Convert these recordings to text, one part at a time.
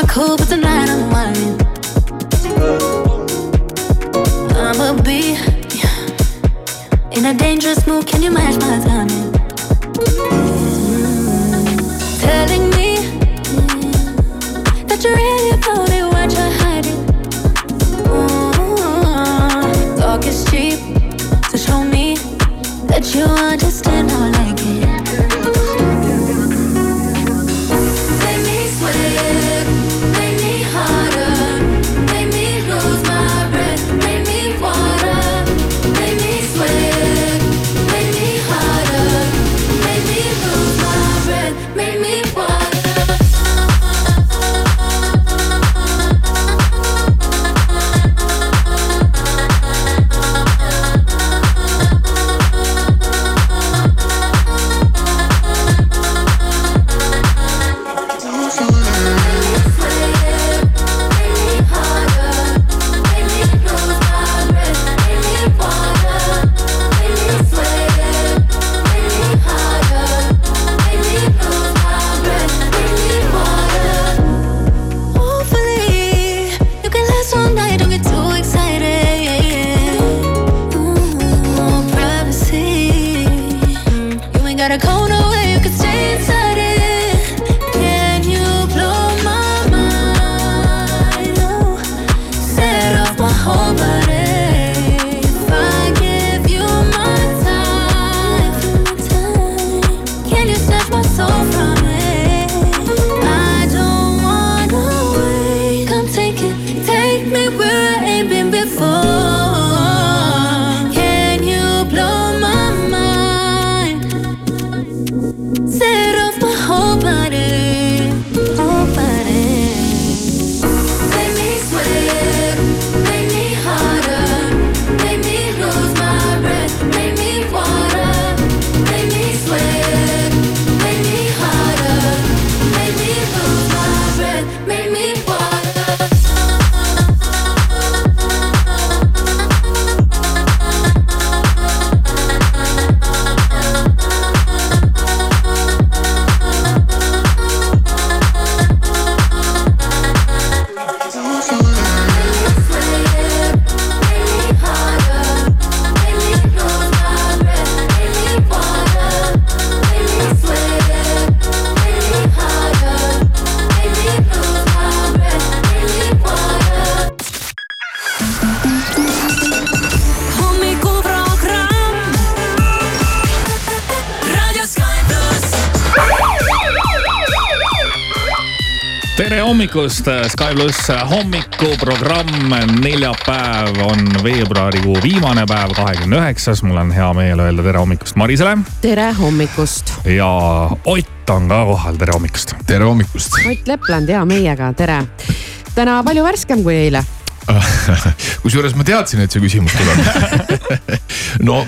not cool, but tonight I'm mine. I'ma be in a dangerous mood. Can you match my timing? Telling me that you're really about it, why try hiding? Mm. Talk is cheap, so show me that you understand how hommikust, Sky pluss hommikuprogramm. neljapäev on veebruarikuu viimane päev, kahekümne üheksas. mul on hea meel öelda tere hommikust Marisele tere hommikust. ja Ott on ka kohal, tere hommikust. tere hommikust Ott Lepland ja meiega, tere. täna palju värskem kui eile. kusjuures ma teadsin, et see küsimus tuleb no,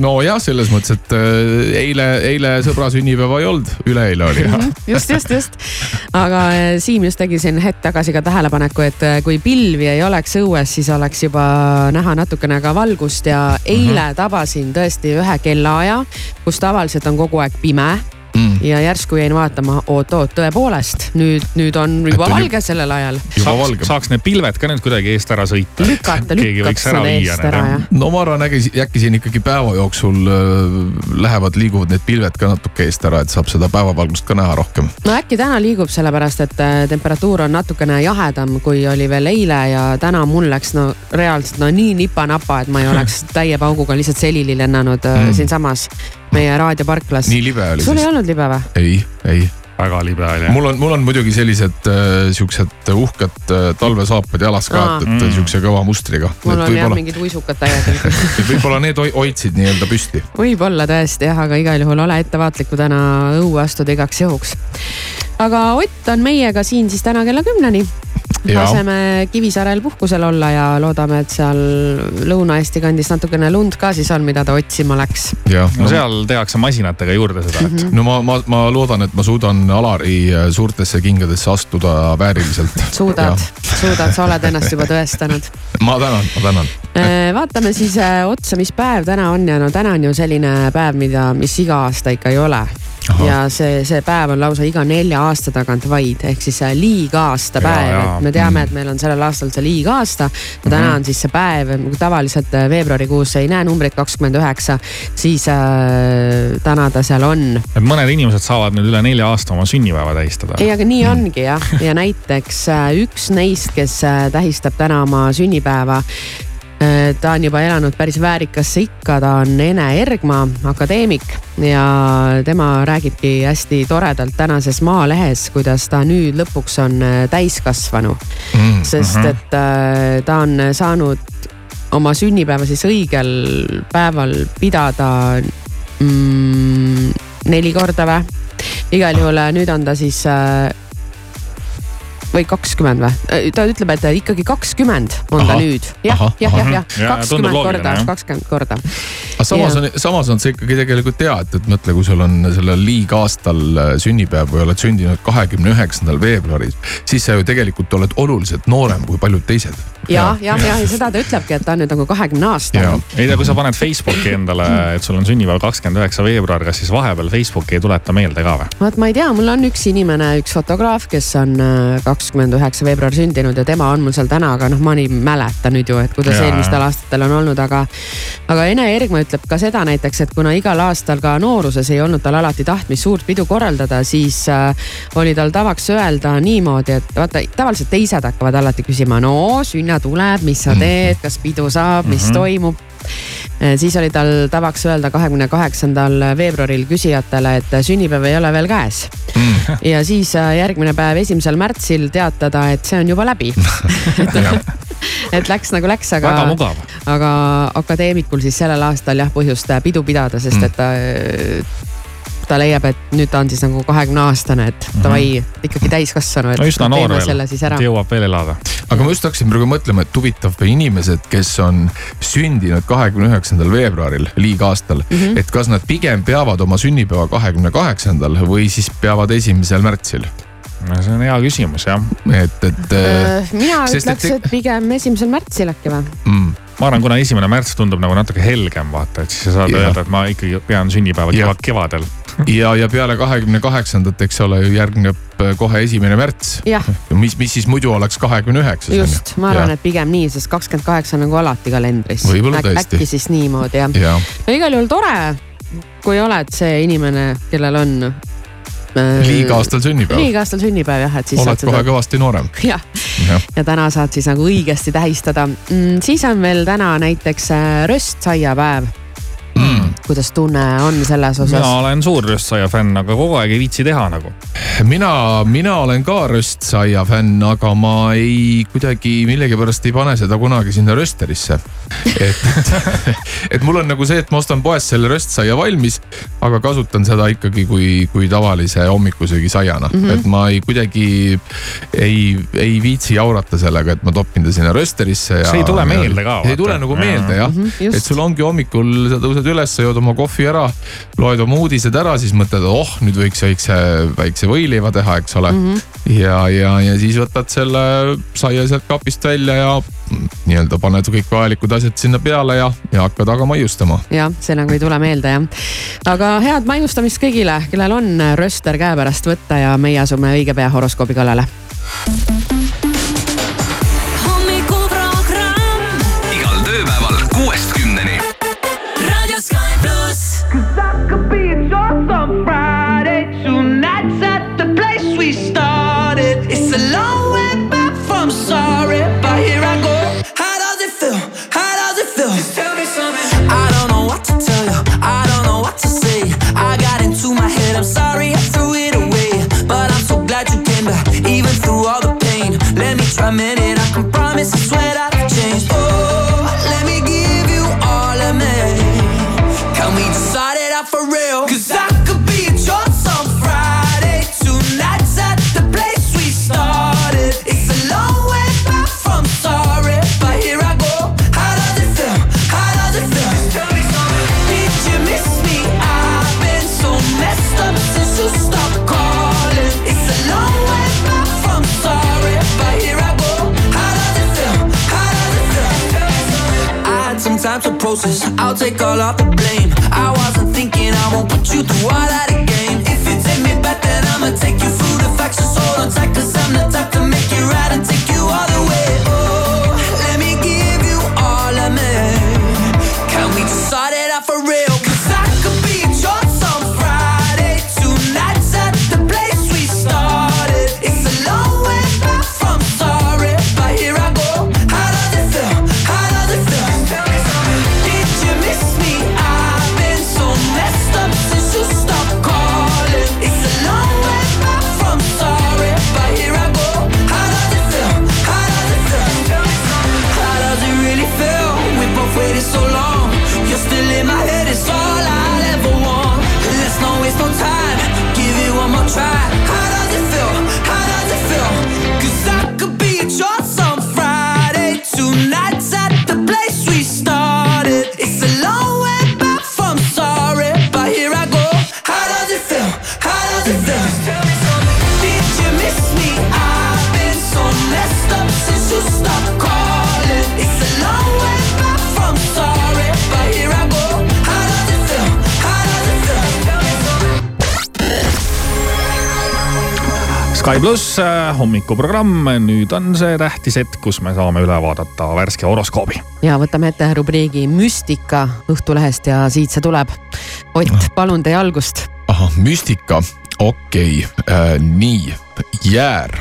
no jah, selles mõttes, et äh, eile, eile sõbra sünnipäeva ei olnud, üleeile oli. just, just, just. aga eh, Siim just tegi siin hetk tagasi ka tähelepaneku, et eh, kui pilvi ei oleks õues, siis oleks juba näha natukene ka valgust ja eile mm -hmm. tabasin tõesti ühe kellaaja, kus tavaliselt on kogu aeg pime mm. ja järsku jäin vaatama, oot-oot, tõepoolest nüüd, nüüd on juba on valge sellel ajal. juba saaks, valge. saaks need pilved ka nüüd kuidagi eest ära sõita. lükata, lükkaks nad eest ära jah. no ma arvan, äkki, äkki siin ikkagi päeva jooksul äh, lähevad, liiguvad need pilved ka natuke eest ära, et saab seda päevavalgust ka näha rohkem. no äkki täna liigub sellepärast, et äh, temperatuur on natukene jahedam, kui oli veel eile ja täna mul läks no reaalselt no nii nipa-napa, et ma ei oleks täie pauguga lihtsalt selili lennanud mm. Mm. siinsamas meie raadioparklas. nii libe oli sul ei siis? olnud libe või? ei, ei. väga libe oli. mul on, mul on muidugi sellised äh, siuksed uhked äh, talvesaapad jalas ka, et, et Mm. siukse kõva mustriga. mul on jah mingid uisukad täiega võib-olla need hoi- hoidsid nii-öelda püsti. võib-olla tõesti jah, aga igal juhul ole ettevaatlik, kui täna õue astuda igaks juhuks. aga Ott on meiega siin siis täna kella kümneni. Laseme Kivisaarel puhkusel olla ja loodame, et seal Lõuna-Eesti kandis natukene lund ka siis on, mida ta otsima läks. jah, no seal tehakse masinatega juurde seda, et no ma, ma, ma loodan, et ma suudan Alari äh, suurtesse kingadesse astuda vääriliselt. suudad, suudad, sa oled ennast juba tõestanud. ma tänan, ma tänan. vaatame siis äh, otsa, mis päev täna on ja no täna on ju selline päev, mida, mis iga aasta ikka ei ole. Ahah. ja see, see päev on lausa iga nelja aasta tagant vaid, ehk siis äh, liiga-aastapäev, jaa. et me teame, et meil on sellel aastal see liiga-aasta. ja täna on siis see päev, nagu tavaliselt äh, veebruarikuus ei näe numbrit kakskümmend üheksa, siis äh, täna ta seal on et mõned inimesed saavad nüüd üle nelja aasta oma sünnipäeva tähistada. ei, aga nii ongi jah, ja näiteks äh, üks neist, kes äh, tähistab täna oma sünnipäeva. Ta on juba elanud päris väärikasse ikka, ta on Ene Ergma, akadeemik ja tema räägibki hästi toredalt tänases Maalehes, kuidas ta nüüd lõpuks on äh, täiskasvanu. Mm. sest et äh, ta on saanud oma sünnipäeva siis õigel päeval pidada mm, neli korda või? igal juhul äh, nüüd on ta siis äh, või kakskümmend või? ta ütleb, et ikkagi kakskümmend on ta nüüd. jah ahah,, jah, jah, jah, Ja, tundub kakskümmend korda jah., kakskümmend korda. aga samas Jaa. on, samas on see ikkagi tegelikult hea, et, et mõtle, kui sul on sellel liigaastal äh, sünnipäev või oled sündinud kahekümne üheksandal veebruaril, siis sa ju tegelikult oled oluliselt noorem kui paljud teised. ja, jah, jah, ja seda ta ütlebki, et ta on nüüd nagu kahekümne aastane. ei tea, kui sa paned Facebooki endale, et sul on sünnipäev kakskümmend üheksa veebruar, kas siis vahepeal Facebooki ei tuleta meelde ka või? vot ma ei tea, mul on üks inimene, üks fotograaf, kes on äh, kakskümmend üheksa veebruar sündinud ja tema on mul seal täna, aga noh, ma ei mäleta nüüd ju, et kuidas Jaa. eelmistel aastatel on olnud, aga. aga Ene Ergma ütleb ka seda näiteks, et kuna igal aastal ka nooruses ei olnud tal alati tahtmist suurt pidu korraldada, siis äh, oli tal tavaks öelda niimoodi, et vaata tavaliselt teised hakkavad alati küsima, no sünna tuleb, mis sa teed, kas pidu saab, mis mm -hmm. toimub siis oli tal tavaks öelda kahekümne kaheksandal veebruaril küsijatele, et sünnipäev ei ole veel käes. Mm.. ja siis äh, järgmine päev, esimesel märtsil teatada, et see on juba läbi. Et läks nagu läks, aga. aga akadeemikul siis sellel aastal jah põhjust äh, pidu pidada, sest et ta ta leiab, et nüüd ta on siis nagu kahekümne aastane, et davai, ikkagi täiskasvanu. no üsna noor veel, et jõuab veel elada. aga ma just hakkasin praegu mõtlema, et huvitav inimesed, kes on sündinud kahekümne üheksandal veebruaril liigaastal mm, -hmm. et kas nad pigem peavad oma sünnipäeva kahekümne kaheksandal või siis peavad esimesel märtsil? no see on hea küsimus jah. et, et äh,. mina ütleks, et pigem esimesel märtsil äkki või mm.? ma arvan, kuna esimene märts tundub nagu natuke helgem, vaata, et siis sa saad ja. öelda, et ma ikkagi pean sünnipäeva kevad, kevadel ja, ja peale kahekümne kaheksandat, eks ole, ju järgneb kohe esimene märts. mis, mis siis muidu oleks kahekümne üheksas. just, ma arvan, et pigem nii, sest kakskümmend kaheksa on nagu alati kalendris. tõesti. äkki siis niimoodi jah ja. no igal juhul tore, kui oled see inimene, kellel on äh, liiga-aastal sünnipäev. liiga-aastal sünnipäev jah, et siis. oled kohe seda... kõvasti noorem. jah ja. täna saad siis nagu õigesti tähistada mm,. siis on veel täna näiteks äh, röstsaiapäev mm.. kuidas tunne on selles osas? mina olen suur röstsaia fänn, aga kogu aeg ei viitsi teha nagu. mina, mina olen ka röstsaia fänn, aga ma ei kuidagi millegipärast ei pane seda kunagi sinna rösterisse. et, et, mul on nagu see, et ma ostan poest selle röstsaia valmis, aga kasutan seda ikkagi kui, kui tavalise hommikusöögi saiana mm, -hmm. et ma ei kuidagi ei, ei viitsi jaurata sellega, et ma topin ta sinna rösterisse ja. see ei tule meelde ka. ei tule nagu meelde jah mm, -hmm, et sul ongi hommikul, sa tõused üles, jood oma kohvi ära, loed oma uudised ära, siis mõtled, oh nüüd võiks väikse, väikse võileiva teha, eks ole mm. -hmm. ja, ja, ja siis võtad selle saia sealt kapist välja ja nii-öelda paned kõik vajalikud asjad sinna peale ja, ja hakkad aga maiustama. jah, see nagu ei tule meelde jah. aga head maiustamist kõigile, kellel on röster käepärast võtta ja meie asume õige pea horoskoobi kallale. Just start it out for real? Cause I could be at yours on Friday. Two nights at the place we started. It's a long way back from sorry, but here I go. How does it feel? How does it feel? tell me something. Did you miss me? I've been so messed up since you stopped calling. It's a long way back from sorry, but here I go. How does it feel? How does it feel? Tell me something. I had some time to process. I'll take hommikuprogramm, nüüd on see tähtis hetk, kus me saame üle vaadata värske horoskoobi. ja võtame ette rubriigi Müstika Õhtulehest ja siit see tuleb. Ott, palun teie algust. ahah, müstika, okei okay. äh,, nii, jäär.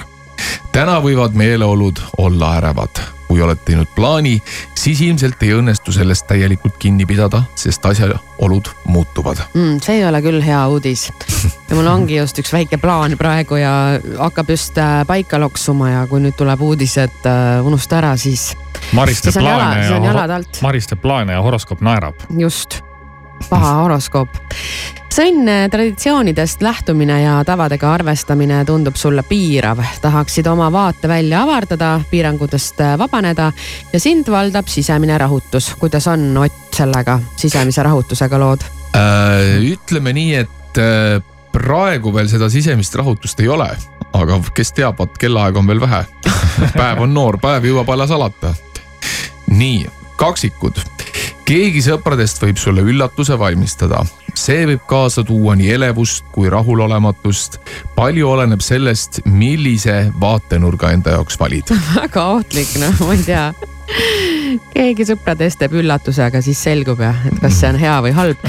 täna võivad meeleolud olla ärevad kui oled teinud plaani, siis ilmselt ei õnnestu sellest täielikult kinni pidada, sest asjaolud muutuvad mm,. see ei ole küll hea uudis. ja mul ongi just üks väike plaan praegu ja hakkab just äh, paika loksuma ja kui nüüd tuleb uudis, et äh, unusta ära, siis. Maris teeb plaane ja, ja horoskoop naerab. just paha horoskoop. sõnn, traditsioonidest lähtumine ja tavadega arvestamine tundub sulle piirav, tahaksid oma vaatevälja avardada, piirangutest vabaneda ja sind valdab sisemine rahutus. kuidas on Ott sellega, sisemise rahutusega lood äh,? ütleme nii, et äh, praegu veel seda sisemist rahutust ei ole, aga kes teab, vot kellaaega on veel vähe. päev on noor, päev jõuab alles alata. nii, kaksikud keegi sõpradest võib sulle üllatuse valmistada. see võib kaasa tuua nii elevust kui rahulolematust. palju oleneb sellest, millise vaatenurga enda jaoks valid väga ohtlik, noh, ma ei tea keegi sõpradest teeb üllatuse, aga siis selgub jah, et kas see on hea või halb.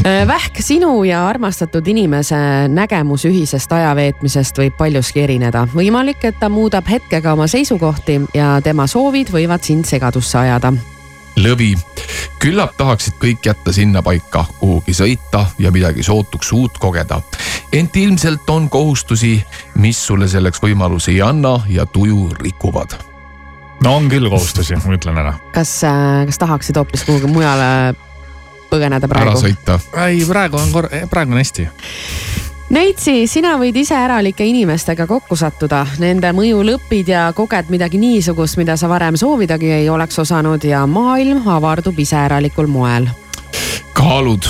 Äh, Vähk, sinu ja armastatud inimese nägemus ühisest ajaveetmisest võib paljuski erineda. võimalik, et ta muudab hetkega oma seisukohti ja tema soovid võivad sind segadusse ajada lõvi. küllap tahaksid kõik jätta sinnapaika, kuhugi sõita ja midagi sootuks uut kogeda. ent ilmselt on kohustusi, mis sulle selleks võimalusi ei anna ja tuju rikuvad. no on küll kohustusi, ma ütlen ära. kas, äh, kas tahaksid hoopis kuhugi mujale põgeneda praegu? ära sõita. ei, praegu on kor-, praegu on hästi Neitsi, sina võid iseäralike inimestega kokku sattuda, nende mõjul õpid ja koged midagi niisugust, mida sa varem soovidagi ei oleks osanud ja maailm avardub iseäralikul moel. kaalud,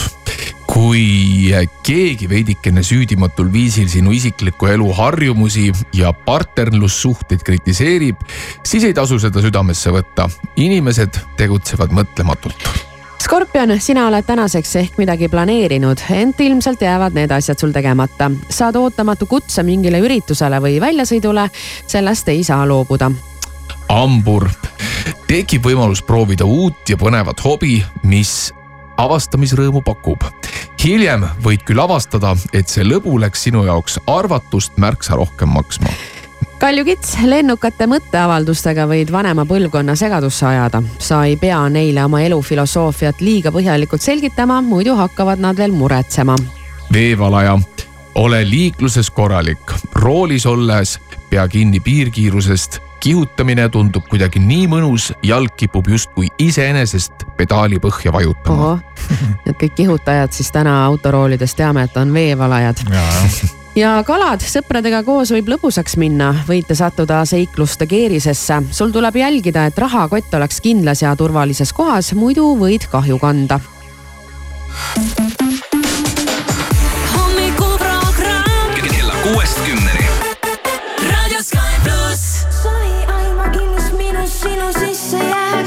kui keegi veidikene süüdimatul viisil sinu isikliku elu harjumusi ja partnerlussuhteid kritiseerib, siis ei tasu seda südamesse võtta. inimesed tegutsevad mõtlematult Skorpion, sina oled tänaseks ehk midagi planeerinud, ent ilmselt jäävad need asjad sul tegemata. saad ootamatu kutse mingile üritusele või väljasõidule, sellest ei saa loobuda. hambur, tekib võimalus proovida uut ja põnevat hobi, mis avastamisrõõmu pakub. hiljem võid küll avastada, et see lõbu läks sinu jaoks arvatust märksa rohkem maksma Kalju Kits, lennukate mõtteavaldustega võid vanema põlvkonna segadusse ajada. sa ei pea neile oma elufilosoofiat liiga põhjalikult selgitama, muidu hakkavad nad veel muretsema. veevalaja, ole liikluses korralik, roolis olles pea kinni piirkiirusest kihutamine tundub kuidagi nii mõnus, jalg kipub justkui iseenesest pedaali põhja vajutama. Need kõik kihutajad siis täna autoroolides teame, et on veevalajad ja kalad, sõpradega koos võib lõbusaks minna, võite sattuda seikluste keerisesse. sul tuleb jälgida, et rahakott oleks kindlas ja turvalises kohas, muidu võid kahju kanda. kella kuuest kümneni. raadio Sky pluss. sai aimagi, mis minu sinu sisse jääb.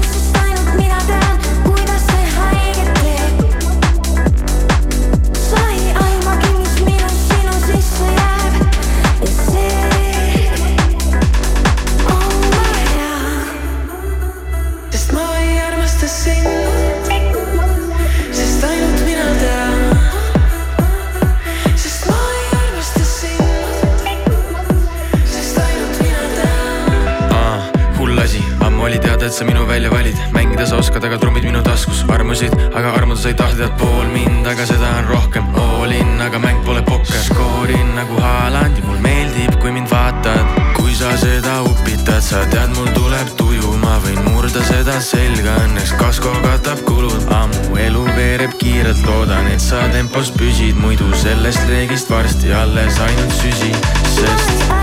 aga armuda sa ei tahtnud pool mind, aga seda on rohkem. All in, aga mäng pole pokker, skoorin nagu Haaland ja mul meeldib, kui mind vaatad. kui sa seda upitad, sa tead, mul tuleb tuju, ma võin murda seda selga, õnneks kasko katab kulud, ammu elu veereb kiirelt, loodan, et sa tempos püsid, muidu sellest reegist varsti alles ainult süsi, sest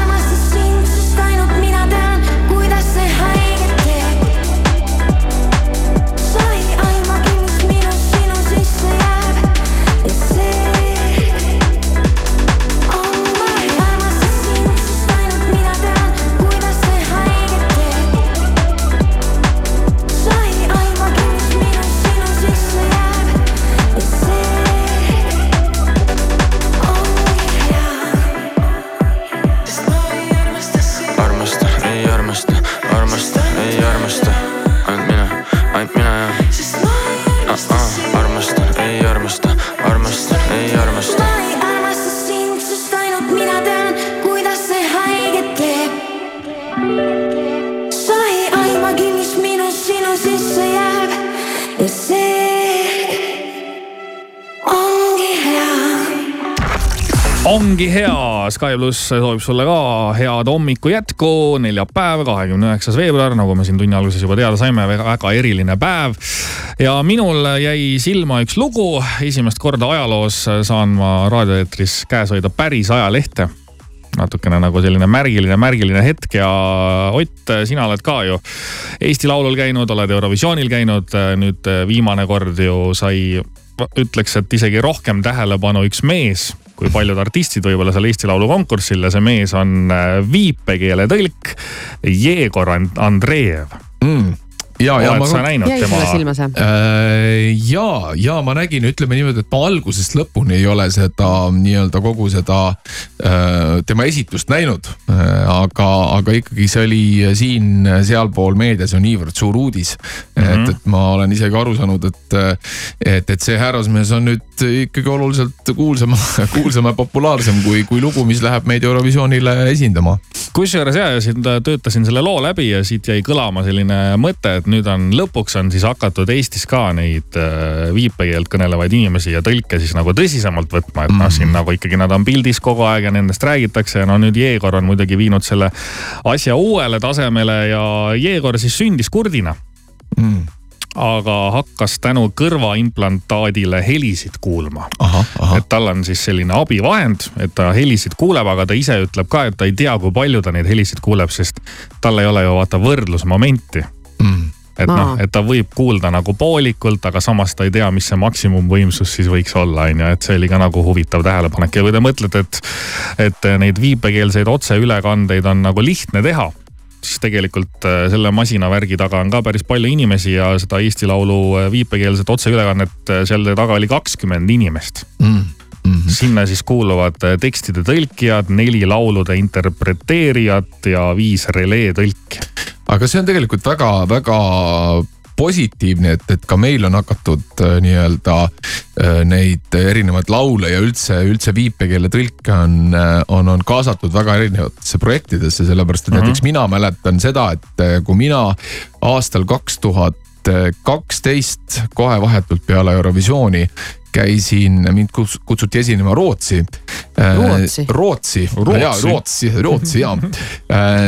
Sky pluss soovib sulle ka head hommiku jätku, neljapäev, kahekümne üheksas veebruar, nagu me siin tunni alguses juba teada saime, väga eriline päev. ja minul jäi silma üks lugu, esimest korda ajaloos saan ma raadioeetris käes hoida päris ajalehte natukene nagu selline märgiline, märgiline hetk ja Ott, sina oled ka ju Eesti Laulul käinud, oled Eurovisioonil käinud, nüüd viimane kord ju sai, ütleks, et isegi rohkem tähelepanu üks mees kui paljud artistid võib-olla seal Eesti Laulu konkursil ja see mees on äh, viipekeeletõlk Jegor And- Andreev. mm.. ja, ja oled ma sa näinud jäi sulle tema? silma see? Äh, ja, ja ma nägin, ütleme niimoodi, et ma algusest lõpuni ei ole seda nii-öelda kogu seda äh, tema esitust näinud äh,. aga, aga ikkagi see oli siin-sealpool meedias on niivõrd suur uudis mm. -hmm. et, et ma olen isegi aru saanud, et, et, et see härrasmees on nüüd ikkagi oluliselt kuulsam, kuulsam ja populaarsem kui, kui lugu, mis läheb meid Eurovisioonile esindama. kusjuures ja, ja siin töötasin selle loo läbi ja siit jäi kõlama selline mõte, et nüüd on lõpuks on siis hakatud Eestis ka neid äh, viipekeelt kõnelevaid inimesi ja tõlke siis nagu tõsisemalt võtma, et noh, siin nagu ikkagi nad on pildis kogu aeg ja nendest räägitakse ja no nüüd Jegor on muidugi viinud selle asja uuele tasemele ja Jegor siis sündis kurdina Mm. aga hakkas tänu kõrvaimplantaadile helisid kuulma et tal on siis selline abivahend, et ta helisid kuuleb, aga ta ise ütleb ka, et ta ei tea, kui palju ta neid helisid kuuleb, sest tal ei ole ju vaata võrdlusmomenti. Et noh, et ta võib kuulda nagu poolikult, aga samas ta ei tea, mis see maksimumvõimsus siis võiks olla, on ju, et see oli ka nagu huvitav tähelepanek ja kui te mõtlete, et, et neid viipekeelseid otseülekandeid on nagu lihtne teha siis tegelikult äh, selle masinavärgi taga on ka päris palju inimesi ja seda Eesti Laulu äh, viipekeelset otseülekannet äh, seal taga oli kakskümmend inimest Mm. Mm. sinna siis kuuluvad tekstide tõlkijad, neli laulude interpreteerijat ja viis relee tõlki. Aga see on tegelikult väga-väga positiivne, et, et ka meil on hakatud äh, nii-öelda äh, neid erinevaid laule ja üldse, üldse viipekeeletõlke on, on, on kaasatud väga erinevatesse projektidesse, sellepärast et Mhm. näiteks mina mäletan seda, et äh, kui mina aastal kaks tuhat kaksteist kohe vahetult peale Eurovisiooni käisin, mind kutsuti esinema Rootsi. Rootsi? Rootsi, Rootsi? jaa Rootsi, Rootsi ja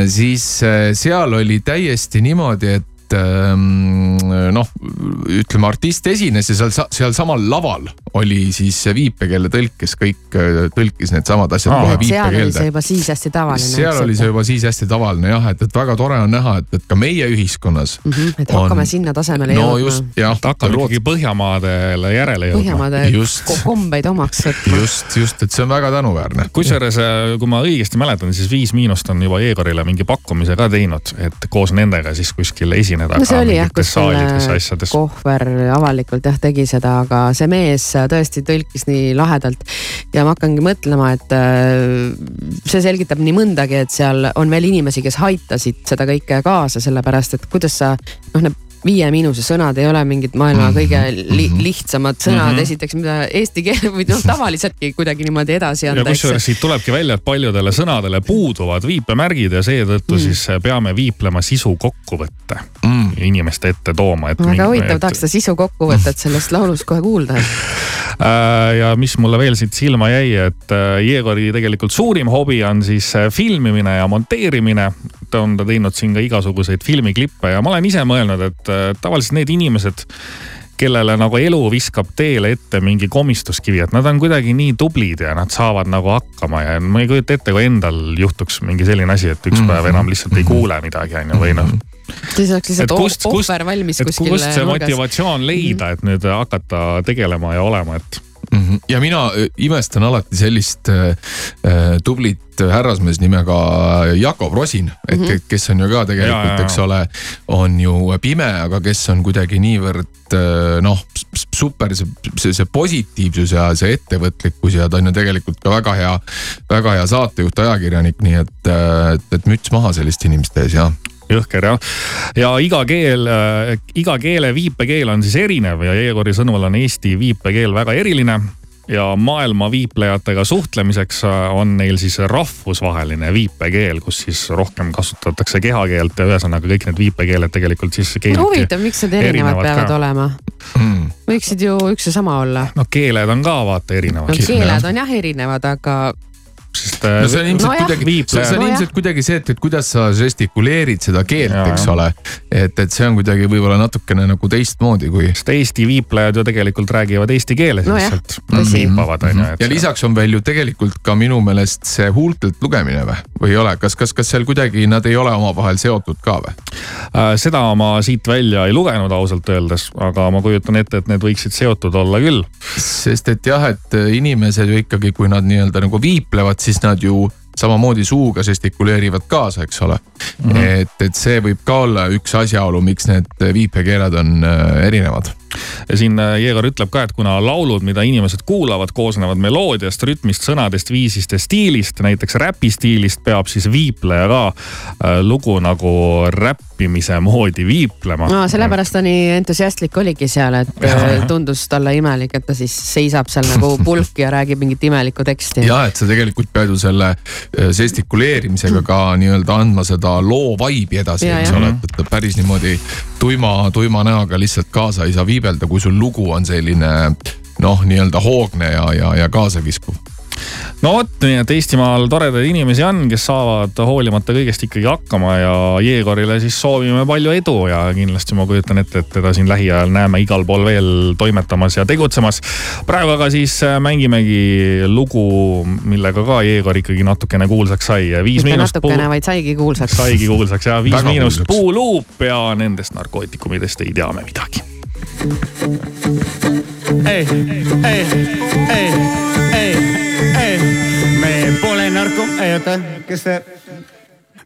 siis äh, seal oli täiesti niimoodi, et ähm, noh, ütleme artist esines ja seal, sealsamal laval oli siis viipekeeletõlk, kes kõik äh, tõlkis needsamad asjad Aa. kohe seal oli see viipekeelde. juba siis hästi tavaline. seal oli see juba siis hästi tavaline jah, et, et väga tore on näha, et, et ka meie ühiskonnas mm. -hmm, et hakkame on- sinna tasemele no jõudma just. jah, et hakkame ikkagi Põhjamaadele järele jõudma. Põhjamaade kombeid omaks võtma. just, just, et see on väga tänuväärne. kusjuures, kui ma õigesti mäletan, siis Viis Miinust on juba Jegorile mingi pakkumise ka teinud, et koos nendega siis kuskil esineda. No see oli jah, kus selle. Kohver avalikult jah tegi seda, aga see mees tõesti tõlkis nii lahedalt. ja ma hakkangi mõtlema, et äh, see selgitab nii mõndagi, et seal on veel inimesi, kes aitasid seda kõike kaasa, sellepärast et kuidas sa noh, need Viie Miinuse sõnad ei ole mingid maailma kõige li lihtsamad sõnad mm, -hmm. esiteks, mida eesti keel või noh, tavaliseltki kuidagi niimoodi edasi ja anda, kusjuures eks. siit tulebki välja, et paljudele sõnadele puuduvad viipemärgid ja seetõttu mm. siis peame viiplema sisu kokkuvõtte Mm. inimeste ette tooma, et. väga huvitav, tahaks seda sisu kokkuvõtet sellest laulust kohe kuulda. Äh, ja mis mulle veel siit silma jäi, et äh, Jegori tegelikult suurim hobi on siis äh, filmimine ja monteerimine. Ta on ta teinud siin ka igasuguseid filmiklippe ja ma olen ise mõelnud, et äh, tavaliselt need inimesed, kellele nagu elu viskab teele ette mingi komistuskivi, et nad on kuidagi nii tublid ja nad saavad nagu hakkama ja ma ei kujuta ette, kui endal juhtuks mingi selline asi, et üks päev enam lihtsalt ei kuule midagi, on ju, või noh. Siis oleks et lihtsalt kust, oh- kust, ohver valmis et kuskil kust see nurgas. motivatsioon leida, et nüüd hakata tegelema ja olema, et Mhm. ja mina äh, imestan alati sellist äh, äh, tublit härrasmees nimega Jakob Rosin, et mm -hmm. kes on ju ka tegelikult, eks ole, on ju pime, aga kes on kuidagi niivõrd äh, noh, super see, see, see positiivsus ja see ettevõtlikkus ja ta on ju tegelikult ka väga hea, väga hea saatejuht, ajakirjanik, nii et, et, et müts maha selliste inimeste ees ja jõhker jah. ja iga keel äh,, iga keele viipekeel on siis erinev ja Jeegori sõnul on eesti viipekeel väga eriline ja maailma viiplejatega suhtlemiseks äh, on neil siis rahvusvaheline viipekeel, kus siis rohkem kasutatakse kehakeelt ja ühesõnaga kõik need viipekeeled tegelikult siis huvitav, miks need erinevad peavad ka. olema? mm.. võiksid ju üks ja sama olla. no keeled on ka vaata erinevad no keeled on jah erinevad, aga sest no see on ilmselt Nojah. kuidagi, see on Nojah. ilmselt kuidagi see, et, et kuidas sa žestikuleerid seda keelt, eks jah. ole. et, et see on kuidagi võib-olla natukene nagu teistmoodi, kui. sest Eesti viiplejad ju tegelikult räägivad eesti keeles Nojah, lihtsalt viipavad on ju. ja lisaks on veel ju tegelikult ka minu meelest see huultelt lugemine või, või ei ole, kas, kas, kas seal kuidagi nad ei ole omavahel seotud ka või? Äh, seda ma siit välja ei lugenud ausalt öeldes, aga ma kujutan ette, et need võiksid seotud olla küll. sest et jah, et inimesed ju ikkagi, kui nad nii-öelda nagu viiplevad, siis nad ju samamoodi suuga žestikuleerivad kaasa, eks ole mm. -hmm. et, et see võib ka olla üks asjaolu, miks need viipekeeled on äh, erinevad. Ja siin äh, Jeegar ütleb ka, et kuna laulud, mida inimesed kuulavad, koosnevad meloodiast, rütmist, sõnadest, viisist ja stiilist, näiteks räpi stiilist, peab siis viipleja ka äh, lugu nagu räppimise moodi viiplema no sellepärast ta nii entusiastlik oligi seal, et äh, tundus talle imelik, et ta siis seisab seal nagu pulk ja räägib mingit imelikku teksti. ja et sa tegelikult pead ju selle žestikuleerimisega ka nii-öelda andma seda loo vibe'i edasi, eks ole, et, päris niimoodi tuima, tuima näoga lihtsalt kaasa ei saa viibelda, kui sul lugu on selline noh, nii-öelda hoogne ja, ja, ja kaasakiskuv. no vot, nii et Eestimaal toredaid inimesi on, kes saavad hoolimata kõigest ikkagi hakkama ja Jeegorile siis soovime palju edu ja kindlasti ma kujutan ette, et teda siin lähiajal näeme igal pool veel toimetamas ja tegutsemas. praegu aga siis äh, mängimegi lugu, millega ka Jeegor ikkagi natukene kuulsaks sai. viis mitte miinust puu natukene, vaid saigi kuulsaks. saigi kuulsaks ja viis Väga miinust puuluup ja nendest narkootikumidest ei tea me midagi. ei, ei, ei, ei, ei, me pole narko, oota, kes see?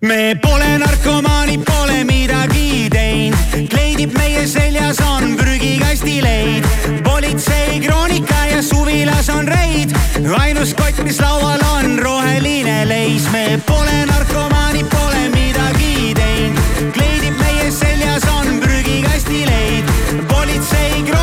me pole narkomaanid, pole midagi teinud, kleidib meie seljas on prügikastileid, politsei kroonika ja suvilas on reid, ainus kott, mis laual on roheline leis, me pole narkomaanid, pole midagi teinud, kleidib meie seljas on prügikastileid, politsei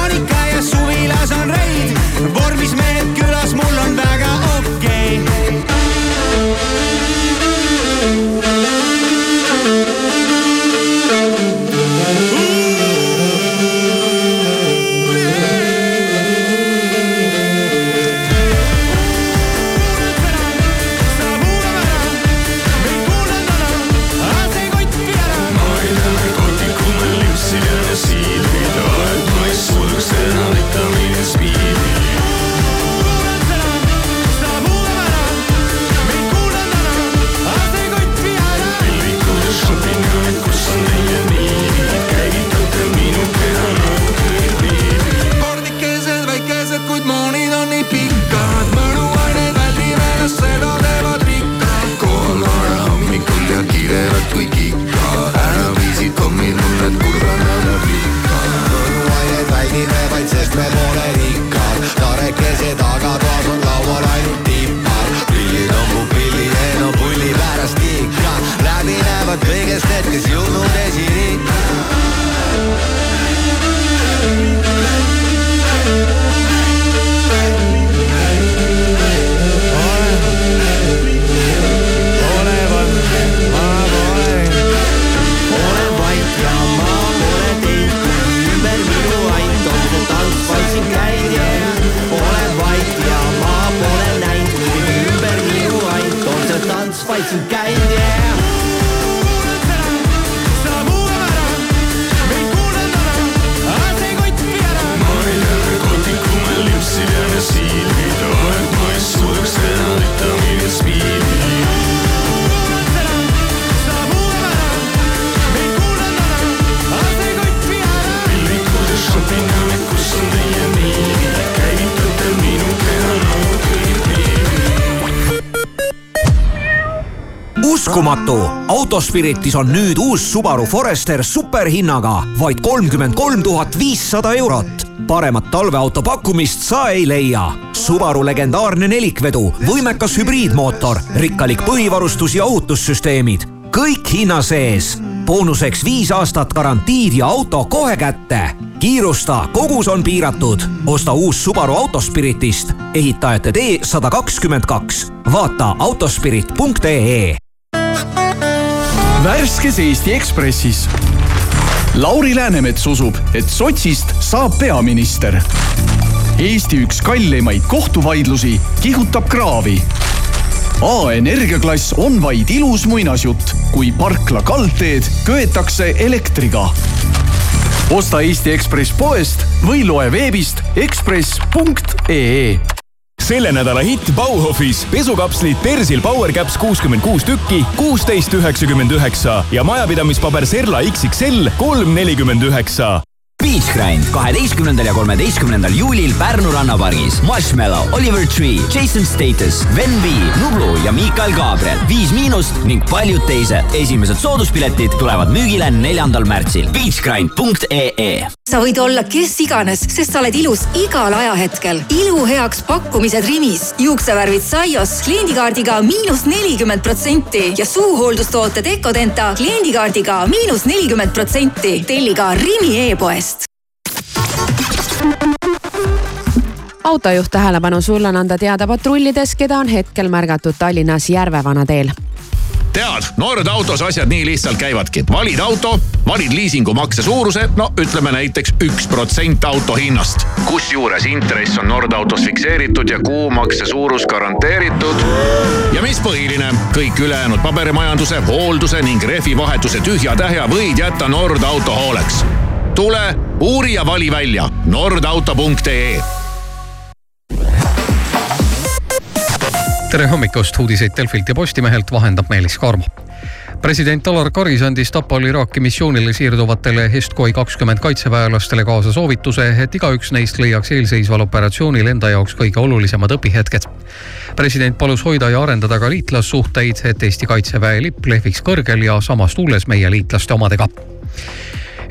uskumatu, Autospiritis on nüüd uus Subaru Forester superhinnaga vaid kolmkümmend kolm tuhat viissada eurot. paremat talveauto pakkumist sa ei leia. Subaru legendaarne nelikvedu, võimekas hübriidmootor, rikkalik põhivarustus ja ohutussüsteemid, kõik hinna sees. boonuseks viis aastat garantiid ja auto kohe kätte. kiirusta, kogus on piiratud. osta uus Subaru Autospiritist, ehitajate tee sada kakskümmend kaks. vaata autospirit.ee värskes Eesti Ekspressis. Lauri Läänemets usub, et sotsist saab peaminister. Eesti üks kallimaid kohtuvaidlusi kihutab kraavi. A energiaklass on vaid ilus muinasjutt, kui parkla kaldteed köetakse elektriga. osta Eesti Ekspress poest või loe veebist ekspress.ee selle nädala hitt Bauhofis pesukapslid Persil PowerCaps kuuskümmend kuus tükki, kuusteist üheksakümmend üheksa ja majapidamispaber Serla XXL kolm nelikümmend üheksa. Beach Grind kaheteistkümnendal ja kolmeteistkümnendal juulil Pärnu rannapargis. Marshmallow, Oliver Tree, Jason Status, Ven B, Nublu ja Miikael Gabriel. Viis Miinust ning paljud teised. esimesed sooduspiletid tulevad müügile neljandal märtsil. Beachgrind.ee sa võid olla kes iganes, sest sa oled ilus igal ajahetkel. ilu heaks pakkumised Rimis, juuksevärvid Saios kliendikaardiga miinus nelikümmend protsenti ja suuhooldustooted Ecodenta kliendikaardiga miinus nelikümmend protsenti. telli ka Rimi e-poest. Autojuht tähelepanu, sul on anda teada patrullides, keda on hetkel märgatud Tallinnas Järvevana teel tead, Nord autos asjad nii lihtsalt käivadki. valid auto, valid liisingumakse suuruse, no ütleme näiteks üks protsent auto hinnast. kusjuures intress on Nord autos fikseeritud ja kuumakse suurus garanteeritud. ja mis põhiline, kõik ülejäänud paberimajanduse, hoolduse ning rehvivahetuse tühja-tähja võid jätta Nord auto hooleks. tule, uuri ja vali välja nordauto.ee tere hommikust, uudiseid Delfilt ja Postimehelt vahendab Meelis Karmo president Alar Karis andis Tapal Iraaki missioonile siirduvatele Estkoi kakskümmend kaitseväelastele kaasa soovituse, et igaüks neist leiaks eelseisval operatsioonil enda jaoks kõige olulisemad õpihetked. president palus hoida ja arendada ka liitlassuhteid, et Eesti kaitseväe lipp lehviks kõrgel ja samas tuules meie liitlaste omadega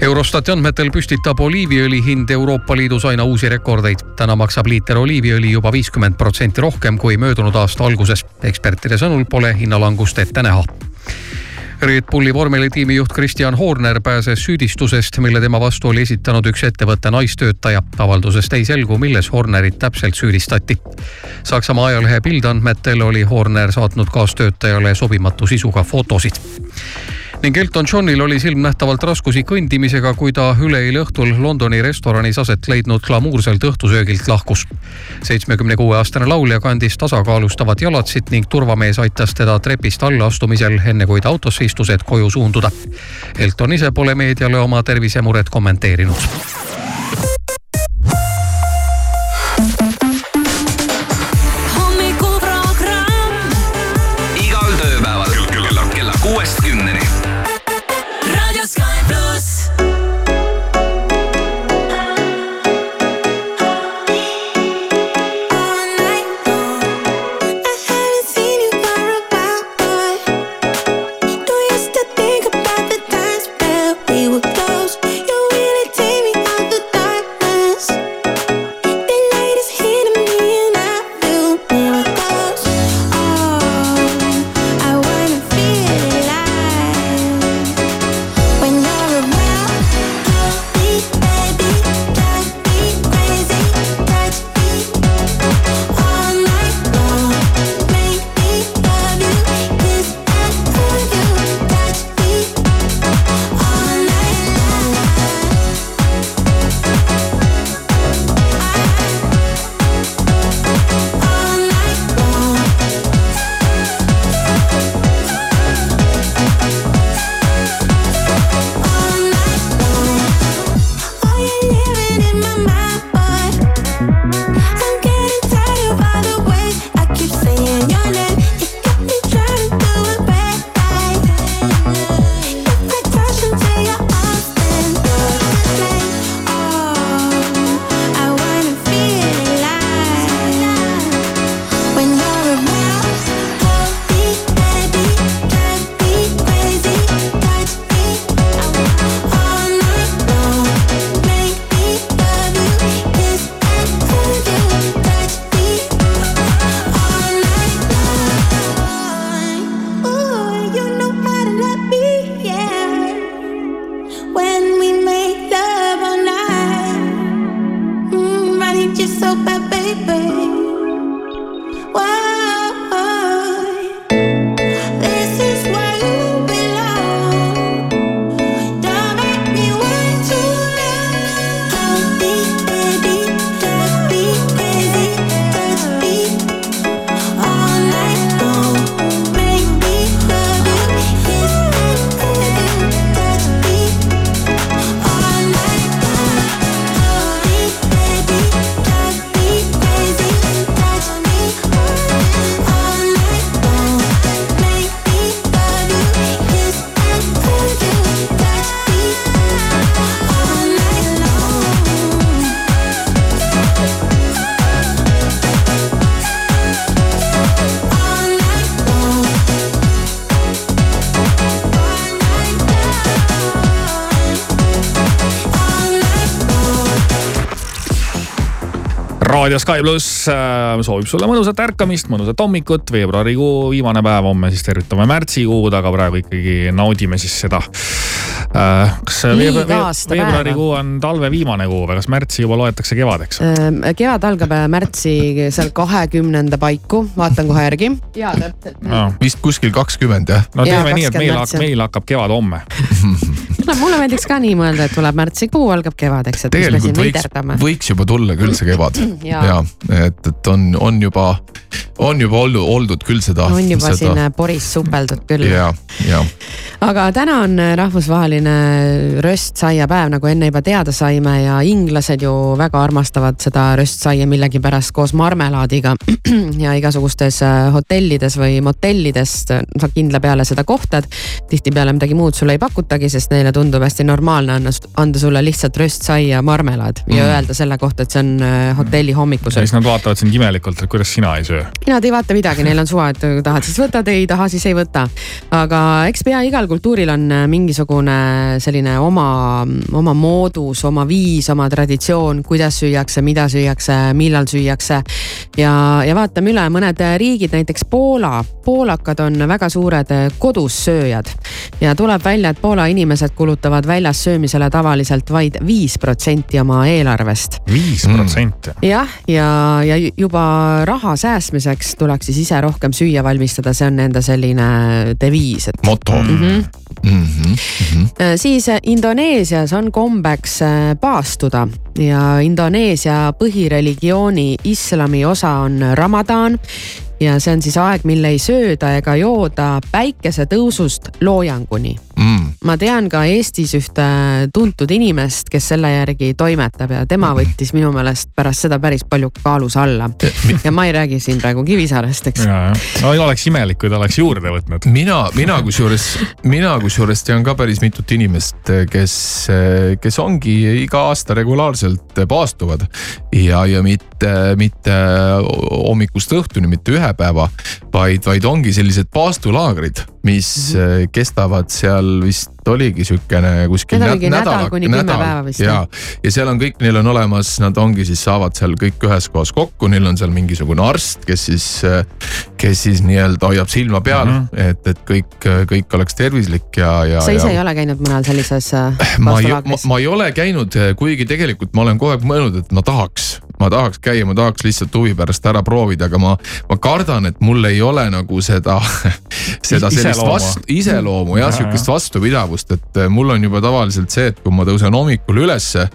Eurostati andmetel püstitab oliiviõli hind Euroopa Liidus aina uusi rekordeid. täna maksab liiter oliiviõli juba viiskümmend protsenti rohkem kui möödunud aasta alguses. ekspertide sõnul pole hinnalangust ette näha. Red Bulli vormelitiimi juht Kristjan Horner pääses süüdistusest, mille tema vastu oli esitanud üks ettevõtte naistöötaja. avaldusest ei selgu, milles Hornerit täpselt süüdistati. Saksamaa ajalehe Bild andmetel oli Horner saatnud kaastöötajale sobimatu sisuga fotosid ning Elton Johnil oli silmnähtavalt raskusi kõndimisega, kui ta üleeile õhtul Londoni restoranis aset leidnud glamuurselt õhtusöögilt lahkus. seitsmekümne kuue aastane laulja kandis tasakaalustavat jalatsit ning turvamees aitas teda trepist alla astumisel, enne kui ta autosse istus, et koju suunduda. Elton ise pole meediale oma tervisemuret kommenteerinud you so bad, baby. Raadio Sky pluss äh, soovib sulle mõnusat ärkamist, mõnusat hommikut, veebruarikuu viimane päev, homme siis tervitame märtsikuud, aga praegu ikkagi naudime siis seda äh,. kas veebru, veebruarikuu on talve viimane kuu või kas märtsi juba loetakse kevadeks? Ähm, kevad algab äh, märtsi seal kahekümnenda paiku, vaatan kohe järgi. ja täpselt no.. vist kuskil kakskümmend jah? no teeme ja, nii, et meil, hakkab, meil hakkab kevad homme mulle meeldiks ka nii mõelda, et tuleb märtsikuu, algab kevad, eks, et mis me siin veiderdame. võiks juba tulla küll see kevad ja, ja, et, et on, on juba, on juba olnud, oldud küll seda. on juba seda... siin Boris supeldud küll. ja, ja. aga täna on rahvusvaheline röstsaiapäev, nagu enne juba teada saime ja inglased ju väga armastavad seda röstsaia millegipärast koos marmelaadiga ja igasugustes äh, hotellides või motellides sa kindla peale seda kohtad. tihtipeale midagi muud sulle ei pakutagi, sest neile tundub hästi normaalne anda, anda sulle lihtsalt röstsaia marmelaad ja mm. öelda selle kohta, et see on äh, hotelli hommikusöök. siis nad vaatavad sind imelikult, et kuidas sina ei söö. Nad ei vaata midagi, neil on suva, et tahad siis võtad, ei taha, siis ei võta. aga eks pea igal kultuuril on äh, mingisugune selline oma, oma moodus, oma viis, oma traditsioon, kuidas süüakse, mida süüakse, millal süüakse. ja, ja vaatame üle mõned riigid, näiteks Poola. poolakad on väga suured kodussööjad ja tuleb välja, et Poola inimesed kulutavad väljas söömisele tavaliselt vaid viis protsenti oma eelarvest. viis protsenti? jah, ja, ja juba raha säästmiseks tuleks siis ise rohkem süüa valmistada, see on nende selline deviis, et. moto mm. -hmm. Mm -hmm. siis äh, Indoneesias on kombeks äh, paastuda ja Indoneesia põhireligiooni islami osa on Ramadan ja see on siis aeg, mil ei sööda ega jooda päikesetõusust loojanguni mm.. ma tean ka Eestis ühte tuntud inimest, kes selle järgi toimetab ja tema võttis minu meelest pärast seda päris palju kaalus alla. ja ma ei räägi siin praegu Kivisaarest, eks. no oleks imelik, kui ta oleks juurde võtnud. mina, mina kusjuures, mina kusjuures tean ka päris mitut inimest, kes, kes ongi iga aasta regulaarselt paastuvad ja, ja mitte, mitte hommikust õhtuni, mitte ühe päeva, vaid, vaid ongi sellised paastulaagrid, mis mm -hmm. kestavad seal vist oligi siukene kuskil. Need oligi nädal, nädal kuni kümme päeva vist. ja, ja seal on kõik, neil on olemas, nad ongi siis saavad seal kõik ühes kohas kokku, neil on seal mingisugune arst, kes siis, kes siis nii-öelda hoiab silma peal mm, -hmm. et, et kõik, kõik oleks tervislik ja, ja. sa ise ja... ei ole käinud mõnel sellises ma ei, ma, ma ei ole käinud, kuigi tegelikult ma olen kogu aeg mõelnud, et ma tahaks ma tahaks käia, ma tahaks lihtsalt huvi pärast ära proovida, aga ma, ma kardan, et mul ei ole nagu seda, seda sellist vastu, iseloomu jah, sihukest vastupidavust, et eh, mul on juba tavaliselt see, et kui ma tõusen hommikul ülesse.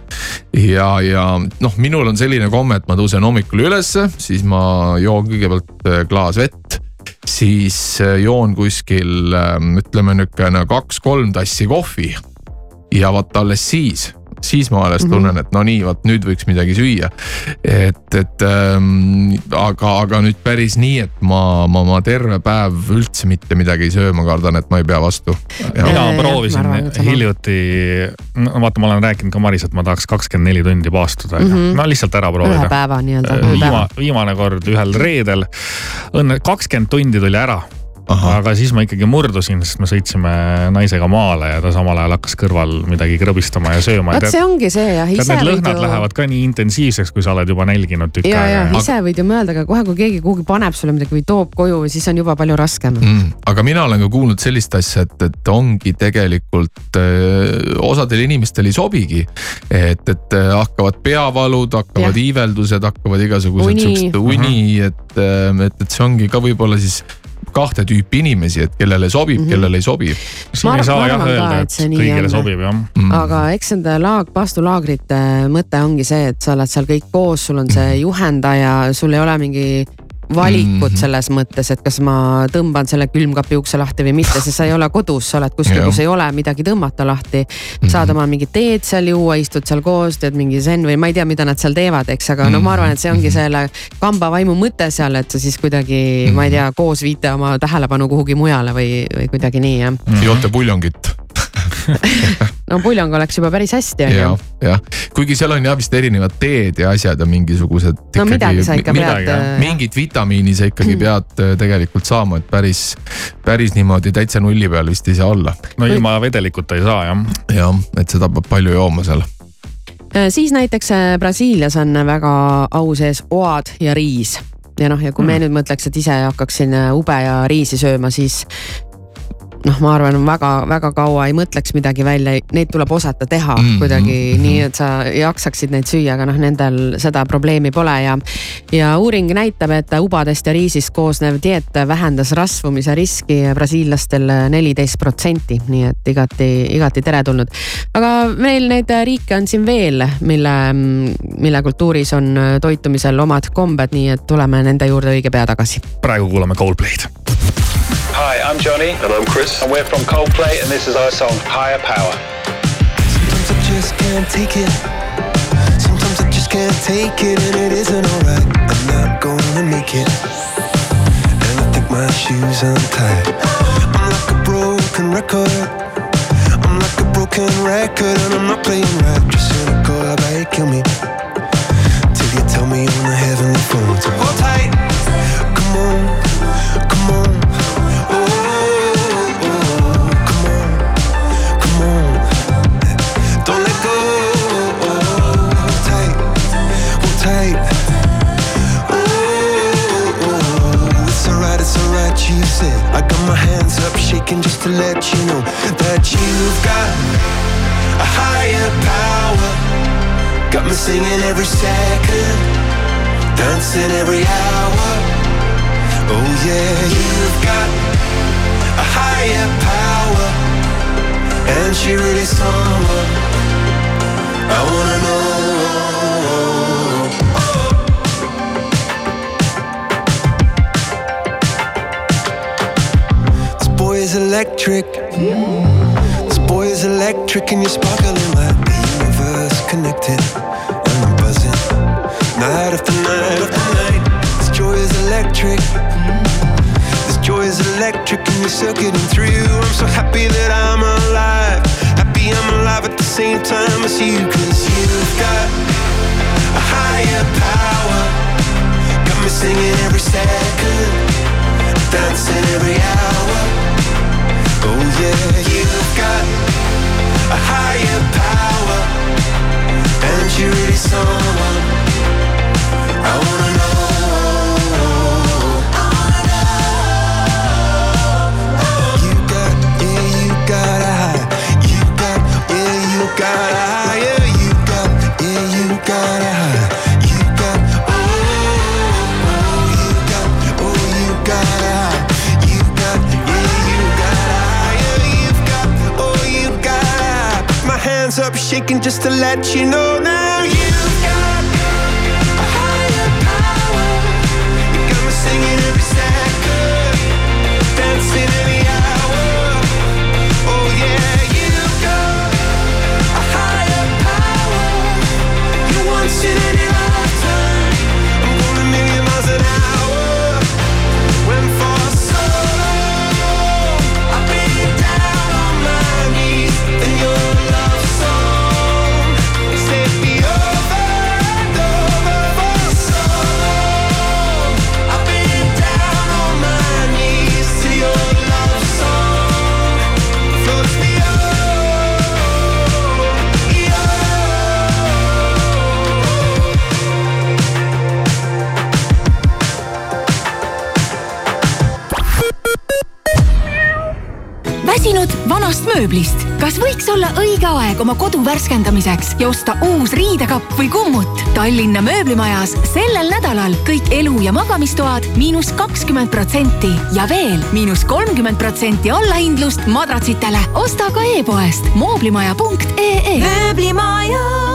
ja, ja noh, minul on selline komme, et ma tõusen hommikul ülesse, siis ma joon kõigepealt eh, klaas vett siis eh, joon kuskil ütleme niisugune kaks-kolm tassi kohvi. ja vot alles siis siis ma alles mhm. tunnen, et no nii, vot nüüd võiks midagi süüa. et, et ähm, aga, aga nüüd päris nii, et ma, ma, ma terve päev üldse mitte midagi ei söö, ma kardan, et ma ei pea vastu. mina proovisin hiljuti, no vaata, ma olen rääkinud ka Maris, et ma tahaks kakskümmend neli tundi paastuda mm, -hmm. no lihtsalt ära proovida. ühe päeva nii-öelda. Viima, viimane kord ühel reedel, õnne kakskümmend tundi tuli ära aga siis ma ikkagi murdusin, sest me sõitsime naisega maale ja ta samal ajal hakkas kõrval midagi krõbistama ja sööma. vot see ongi see jah. need lõhnad ju... lähevad ka nii intensiivseks, kui sa oled juba nälginud tükk aega. ja, ja ise võid ju mõelda, aga kohe, kui keegi kuhugi paneb sulle midagi või toob koju, siis on juba palju raskem mm,. aga mina olen ka kuulnud sellist asja, et, et ongi tegelikult öö, osadel inimestel ei sobigi. et, et hakkavad peavalud, hakkavad iiveldused, hakkavad igasugused siuksed uni, et, et, et see ongi ka võib-olla siis kahte tüüpi inimesi, et kellele sobib mm, -hmm. kellele ei sobi. siin ei saa jah öelda, et kõigile sobib jah mm.. aga eks nende laag, paastulaagrite mõte ongi see, et sa oled seal kõik koos, sul on see mhm. juhendaja, sul ei ole mingi valikut mm -hmm. selles mõttes, et kas ma tõmban selle külmkapi ukse lahti või mitte, sest sa ei ole kodus, sa oled kuskil, kus ei ole midagi tõmmata lahti. Saad oma mingit teed seal juua, istud seal koos, teed mingi zen või ma ei tea, mida nad seal teevad, eks, aga no ma arvan, et see ongi selle kamba vaimu mõte seal, et sa siis kuidagi ma ei tea, koos viite oma tähelepanu kuhugi mujale või, või kuidagi nii jah. Joote puljongit no puljong oleks juba päris hästi on ju. jah, kuigi seal on jah vist erinevad teed ja asjad ja mingisugused. no ikkagi, midagi sa ikka midagi, pead. Äh, mingit vitamiini sa ikkagi pead äh, tegelikult saama, et päris, päris niimoodi täitsa nulli peal vist ei saa olla. no ilma vedelikuta ei saa jah. jah, et seda peab palju jooma seal siis näiteks äh, Brasiilias on väga au sees oad ja riis ja noh, ja kui me nüüd mõtleks, et ise hakkaks siin äh, ube ja riisi sööma, siis noh, ma arvan, väga-väga kaua ei mõtleks midagi välja, neid tuleb osata teha mm, kuidagi mm, nii, et sa jaksaksid neid süüa, aga noh, nendel seda probleemi pole ja. ja uuring näitab, et ubadest ja riisist koosnev dieet vähendas rasvumise riski brasiillastel neliteist protsenti, nii et igati, igati teretulnud. aga meil neid riike on siin veel, mille, mille kultuuris on toitumisel omad kombed, nii et tuleme nende juurde õige pea tagasi. praegu kuulame Coldplay'd Hi, I'm Johnny. And I'm Chris. And we're from Coldplay, and this is our song, Higher Power. Sometimes I just can't take it. Sometimes I just can't take it, and it isn't alright. I'm not gonna make it. And I think my shoes untied. I'm like a broken record. I'm like a broken record, and I'm not playing right. Just cynical, I bet kill me. Till you tell me on the heavenly phone to hold tight. Shaking just to let you know that you've got a higher power. Got me singing every second, dancing every hour. Oh yeah, you've got a higher power, and she really someone I wanna know. Electric. This boy is electric, and you're sparkling like the universe connected. And I'm buzzing night after night after night. This joy is electric. This joy is electric, and you're circuiting through. I'm so happy that I'm alive. Happy I'm alive at the same time as you, cause you've got a higher power. Got me singing every second, dancing every hour. Oh yeah, you've got a higher power, and you're really someone I wanna know. You got, yeah, you got a high. You got, yeah, you got a higher. Shaking just to let you know now. Aeg oma kodu värskendamiseks ja osta uus riidekapp või kummut? Tallinna mööblimajas sellel nädalal kõik elu- ja magamistoad miinus kakskümmend protsenti ja veel miinus kolmkümmend protsenti allahindlust madratsitele. osta ka e-poest mooblimaja.ee. mööblimaja.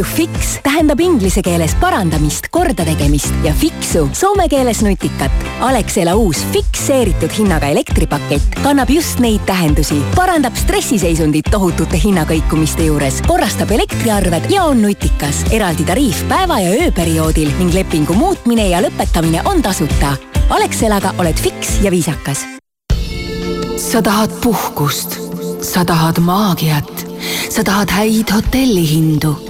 To fix tähendab inglise keeles parandamist, kordategemist ja fixu soome keeles nutikat. Alexela uus fikseeritud hinnaga elektripakett kannab just neid tähendusi, parandab stressiseisundit tohutute hinnakõikumiste juures, korrastab elektriarved ja on nutikas. eraldi tariif päeva ja ööperioodil ning lepingu muutmine ja lõpetamine on tasuta. Alexelaga oled fiks ja viisakas. sa tahad puhkust, sa tahad maagiat, sa tahad häid hotellihindu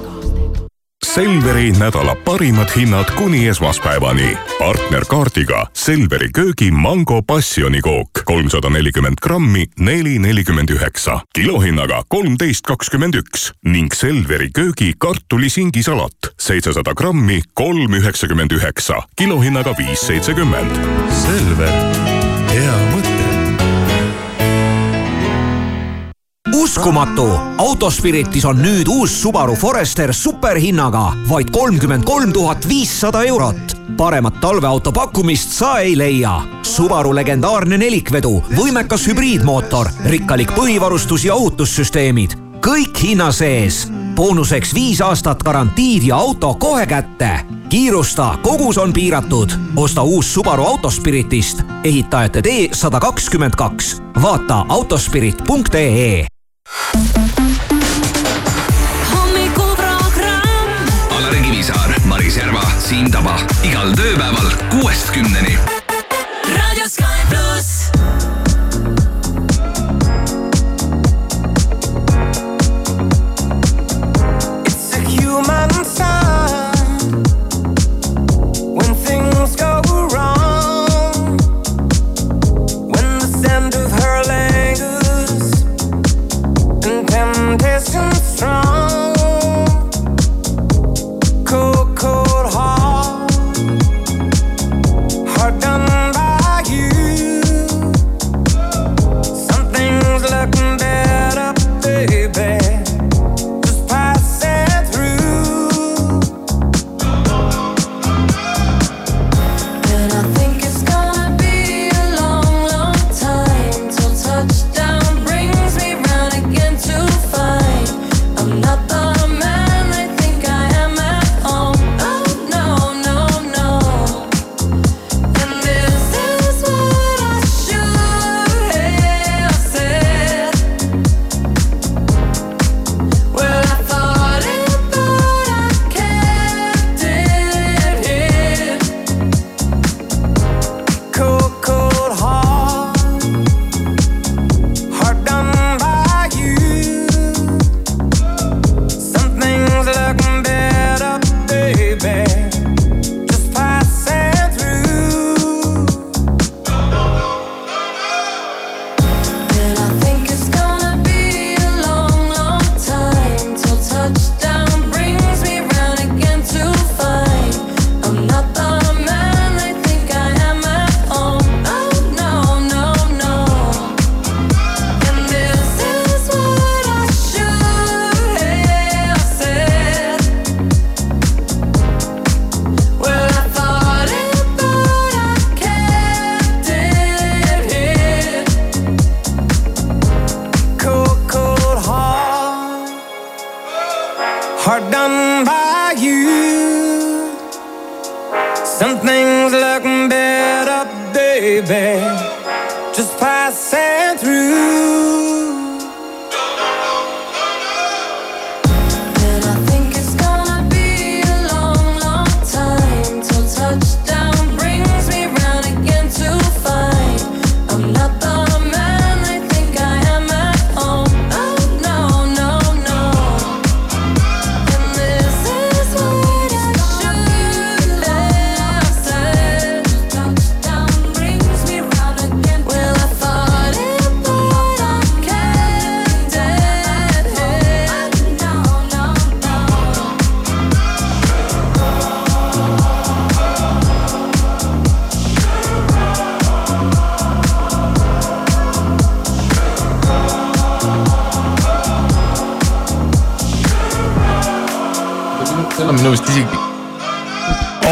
Selveri nädala parimad hinnad kuni esmaspäevani. partnerkaardiga Selveri köögi mango passionikook kolmsada nelikümmend grammi, neli nelikümmend üheksa, kilohinnaga kolmteist kakskümmend üks ning Selveri köögi kartulisingisalat seitsesada grammi, kolm üheksakümmend üheksa, kilohinnaga viis seitsekümmend. Selver, hea uskumatu, Autospiritis on nüüd uus Subaru Forester superhinnaga vaid kolmkümmend kolm tuhat viissada eurot. paremat talveauto pakkumist sa ei leia. Subaru legendaarne nelikvedu, võimekas hübriidmootor, rikkalik põhivarustus ja ohutussüsteemid, kõik hinna sees. boonuseks viis aastat garantiid ja auto kohe kätte. kiirusta, kogus on piiratud. osta uus Subaru Autospiritist, ehitajate tee sada kakskümmend kaks. vaata autospirit.ee hommikuprogramm. Alari Kivisaar, Maris Järva, Siim Taba igal tööpäeval kuuest kümneni.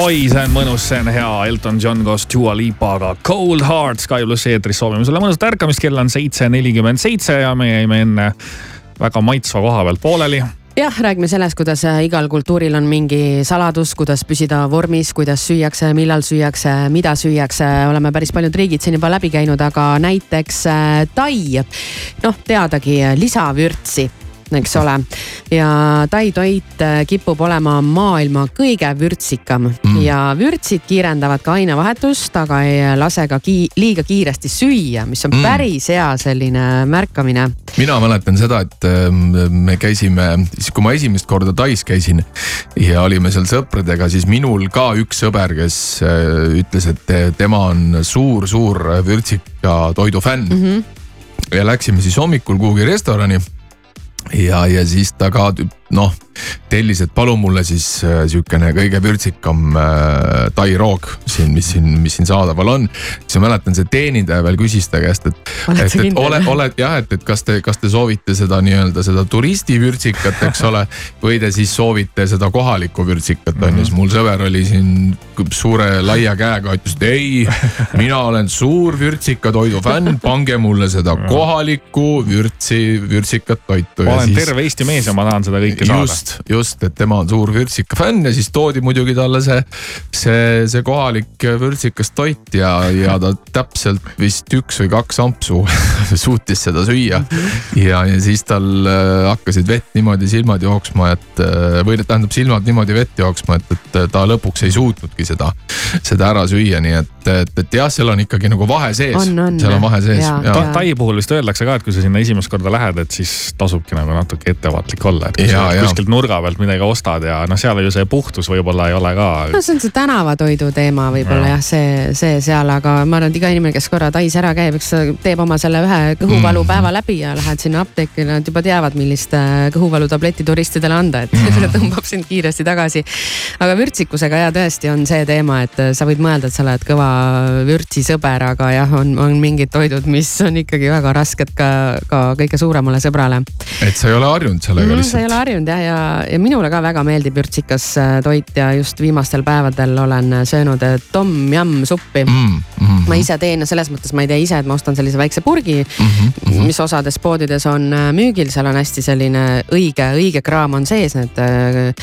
oi, see on mõnus, see on hea. Elton John koos Dua Lipaga. Cold Heart Sky plussi eetris soovime sulle mõnusat ärkamist, kell on seitse nelikümmend seitse ja me jäime enne väga maitsva koha pealt pooleli. jah, räägime sellest, kuidas äh, igal kultuuril on mingi saladus, kuidas püsida vormis, kuidas süüakse, millal süüakse, mida süüakse, oleme päris paljud riigid siin juba läbi käinud, aga näiteks äh, Tai, noh teadagi lisavürtsi eks ole. ja tai toit äh, kipub olema maailma kõige vürtsikam mm. ja vürtsid kiirendavad ka ainevahetust, aga ei lase ka ki liiga kiiresti süüa, mis on mm. päris hea selline märkamine. mina mäletan seda, et ähm, me käisime, siis kui ma esimest korda Tais käisin ja olime seal sõpradega, siis minul ka üks sõber, kes äh, ütles, et te- tema on suur-suur vürtsika toidu fänn mm. -hmm. ja läksime siis hommikul kuhugi restorani ja, ja siis ta ka noh, tellis, et palun mulle siis äh, sihukene kõige vürtsikam äh, tai roog siin, mis siin, mis siin saadaval on. siis ma mäletan, see teenindaja veel küsis ta käest, et, Oled et, et ole, oled jah, et, et kas te, kas te soovite seda nii-öelda seda turistivürtsikat, eks ole. või te siis soovite seda kohalikku vürtsikat on ju, siis mul sõber oli siin suure laia käega, ütles, et ei, mina olen suur vürtsikatoidu fänn, pange mulle seda kohalikku vürtsi, vürtsikat toitu. ma olen terve Eesti mees ja ma tahan seda kõike saada. just, just, et tema on suur vürtsika fänn ja siis toodi muidugi talle see, see, see kohalik vürtsikas toit ja, ja ta täpselt vist üks või kaks ampsu suutis seda süüa. ja, ja siis tal äh, hakkasid vett niimoodi silmad jooksma, et äh, või tähendab silmad niimoodi vett jooksma, et, et ta lõpuks ei suutnudki seda, seda ära süüa, nii et, et, et jah, seal on ikkagi nagu vahe sees. Seal on vahe sees. Ta, tai puhul vist öeldakse ka, et kui sa sinna esimest korda lähed, et siis tasubki nagu natuke ettevaatlik olla, et kui sa kuskilt nurga pealt midagi ostad ja noh, seal ju see puhtus võib-olla ei ole ka. no see on see tänavatoidu teema võib-olla jah, see, see seal, aga ma arvan, et iga inimene, kes korra Tais ära käib, eks teeb oma selle ühe kõhuvalupäeva läbi ja lähed sinna apteeki, nad juba teavad, millist äh, kõhuvalutabletti turistidele anda, et see tõmbab sind kiiresti tagasi. aga vürtsikusega ja tõesti on see teema, et äh, sa võid mõelda, et sa oled kõva vürtsisõber, aga jah, on, on mingid toidud, mis on ikkagi väga rasked ka, ka kõige suuremale sõbrale et sa ei ole harjunud sellega mm,. sa lihtsalt ei ole harjunud jah, ja, ja minule ka väga meeldib vürtsikas äh, toit ja just viimastel päevadel olen söönud äh, tom yum suppi mm,. Mm ma ise teen ja selles mõttes ma ei tee ise, et ma ostan sellise väikse purgi mm, -hmm. mis osades poodides on äh, müügil, seal on hästi selline õige, õige kraam on sees, need äh,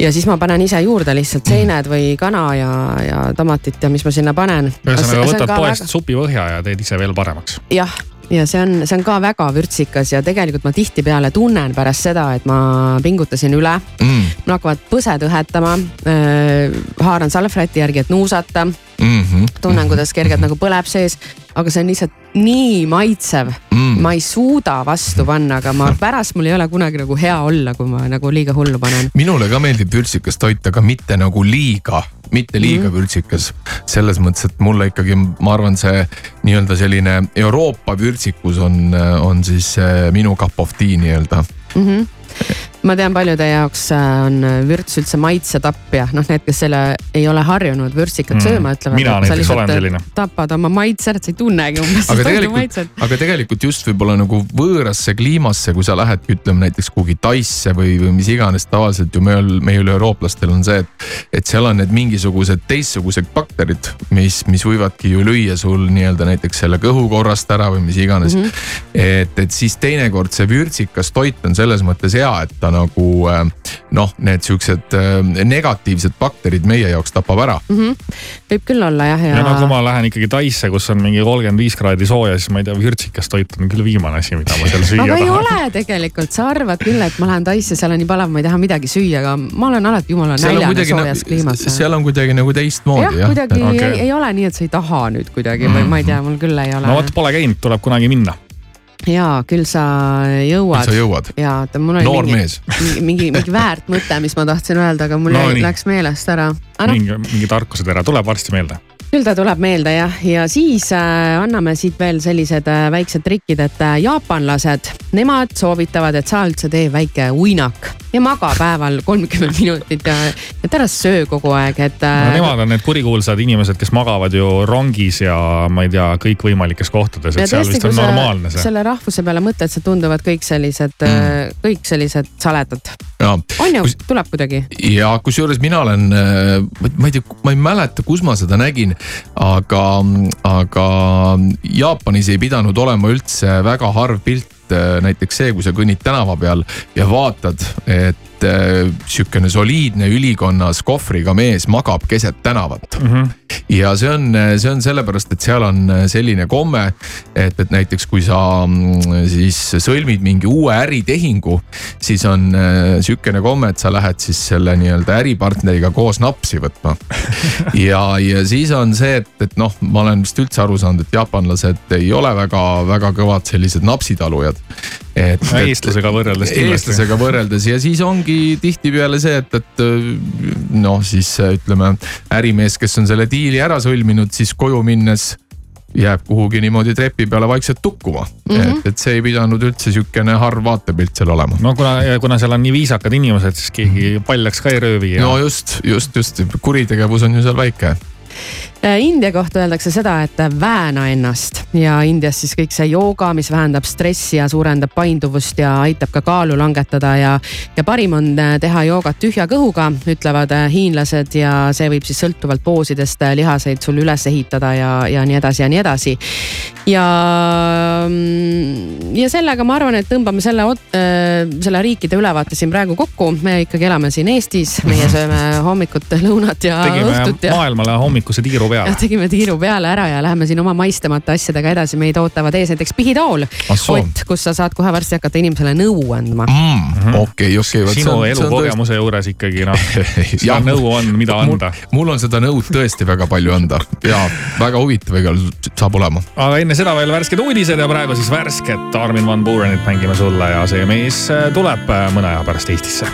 ja siis ma panen ise juurde lihtsalt seened või kana ja, ja tomatit ja mis ma sinna panen. ühesõnaga võtad poest supipõhja ja teed ise veel paremaks. jah, ja see on, see on ka väga vürtsikas ja tegelikult ma tihtipeale tunnen pärast seda, et ma pingutasin üle mm.. mul hakkavad põsed õhetama äh,, haaran salvräti järgi, et nuusata, Mm -hmm. tunnen, kuidas kergelt nagu põleb sees, aga see on lihtsalt nii maitsev mm.. ma ei suuda vastu panna, aga ma pärast mul ei ole kunagi nagu hea olla, kui ma nagu liiga hullu panen. minule ka meeldib vürtsikas toit, aga mitte nagu liiga, mitte liiga mm. vürtsikas. selles mõttes, et mulle ikkagi, ma arvan, see nii-öelda selline Euroopa vürtsikus on, on siis äh, minu cup of tea nii-öelda. Mm -hmm. Ma tean, paljude jaoks äh, on vürts üldse maitsetapja, noh, need, kes selle ei ole harjunud vürtsikat Mm. sööma, ütlevad. Mina näiteks olen selline. tapad oma maitse, et sa ei tunnegi umbes aga toidu tegelikult maitset., aga tegelikult just võib-olla nagu võõrasse kliimasse, kui sa lähedki, ütleme näiteks kuhugi Taisse või, või mis iganes, tavaliselt ju meil, meil eurooplastel on see, et. et seal on need mingisugused teistsugused bakterid, mis, mis võivadki ju lüüa sul nii-öelda näiteks selle kõhukorrast ära või mis iganes mm. -hmm. et, et siis teinekord see vürtsikas toit on selles mõttes hea, et ta nagu äh, noh, need siuksed äh, negatiivsed bakterid meie jaoks tapab ära mm. -hmm. võib küll olla jah, ja, ja no kui ma lähen ikkagi Taisse, kus on mingi kolmkümmend viis kraadi sooja, siis ma ei tea, vürtsikas toit on küll viimane asi, mida ma seal süüa aga ei tahan. ole tegelikult, sa arvad küll, et ma lähen Taisse, seal on nii palav, ma ei taha midagi süüa, aga ma olen alati jumala näljane soojas kliimas. nagu, seal on kuidagi nagu teistmoodi jah, jah, kuidagi okay. ei, ei ole nii, et sa ei taha nüüd kuidagi või ma ei tea, mul küll ei ole no vot, pole käinud, tuleb kunagi minna. Ja küll sa jõuad. Küll sa jõuad. ja oota, mul oli Noor mingi, mees. mingi, mingi, mingi väärt mõte, mis ma tahtsin öelda, aga mul No nii. läks meelest ära. mingi, mingi tarkusetera tuleb varsti meelde. Küll ta tuleb meelde jah, ja siis äh, anname siit veel sellised äh, väiksed trikid, et äh, jaapanlased, nemad soovitavad, et sa üldse tee väike uinak ja maga päeval kolmkümmend minutit ja, ja pärast söö kogu aeg, et no nemad on need kurikuulsad inimesed, kes magavad ju rongis ja ma ei tea, kõikvõimalikes kohtades, et seal vist on normaalne see. selle rahvuse peale mõtled, see tunduvad kõik sellised mm., kõik sellised saledad. ja on ju, tuleb kuidagi. ja kusjuures mina olen, ma ei tea, ma ei mäleta, kus ma seda nägin, aga, aga Jaapanis ei pidanud olema üldse väga harv pilt. Näiteks see, kui sa kõnnid tänava peal ja vaatad, et et äh, sihukene soliidne ülikonnas kohvriga mees magab keset tänavat mm. -hmm. ja see on, see on sellepärast, et seal on selline komme, et, et näiteks kui sa mm, siis sõlmid mingi uue äritehingu, siis on äh, sihukene komme, et sa lähed siis selle nii-öelda äripartneriga koos napsi võtma. ja, ja siis on see, et, et noh, ma olen vist üldse aru saanud, et jaapanlased ei ole väga-väga kõvad sellised napsitalujad et. eestlasega võrreldes eestlasega võrreldes ja siis ongi tihtipeale see, et, et noh, siis ütleme ärimees, kes on selle diili ära sõlminud, siis koju minnes jääb kuhugi niimoodi trepi peale vaikselt tukkuma mm. -hmm. et, et see ei pidanud üldse sihukene harv vaatepilt seal olema. no kuna, kuna seal on nii viisakad inimesed, siis keegi paljaks ka ei röövi ja.... no just, just, just kuritegevus on ju seal väike Äh, India kohta öeldakse seda, et vääna ennast ja Indias siis kõik see jooga, mis vähendab stressi ja suurendab painduvust ja aitab ka kaalu langetada ja, ja parim on äh, teha joogat tühja kõhuga, ütlevad äh, hiinlased ja see võib siis sõltuvalt poosidest lihaseid sul üles ehitada ja, ja nii edasi ja nii edasi. ja, mm, ja sellega ma arvan, et tõmbame selle, selle riikide ülevaate siin praegu kokku. me ikkagi elame siin Eestis, meie sööme hommikut, lõunat ja Tegime õhtut ja. maailmale hommikuse tiiru peale. tegime tiiru peale ära ja läheme siin oma maistamata asjadega edasi, meid ootavad ees näiteks pihitool. Ott, kus sa saad kohe varsti hakata inimesele nõu andma mm,. okei, okei. sinu elukogemuse juures ikkagi noh, seda nõu on, mida anda. mul on seda nõud tõesti väga palju anda ja väga huvitav igal saab olema. aga enne seda veel värsked uudised ja praegu siis värsket Armin van Buurenit mängime sulle ja see mees tuleb mõne aja pärast Eestisse.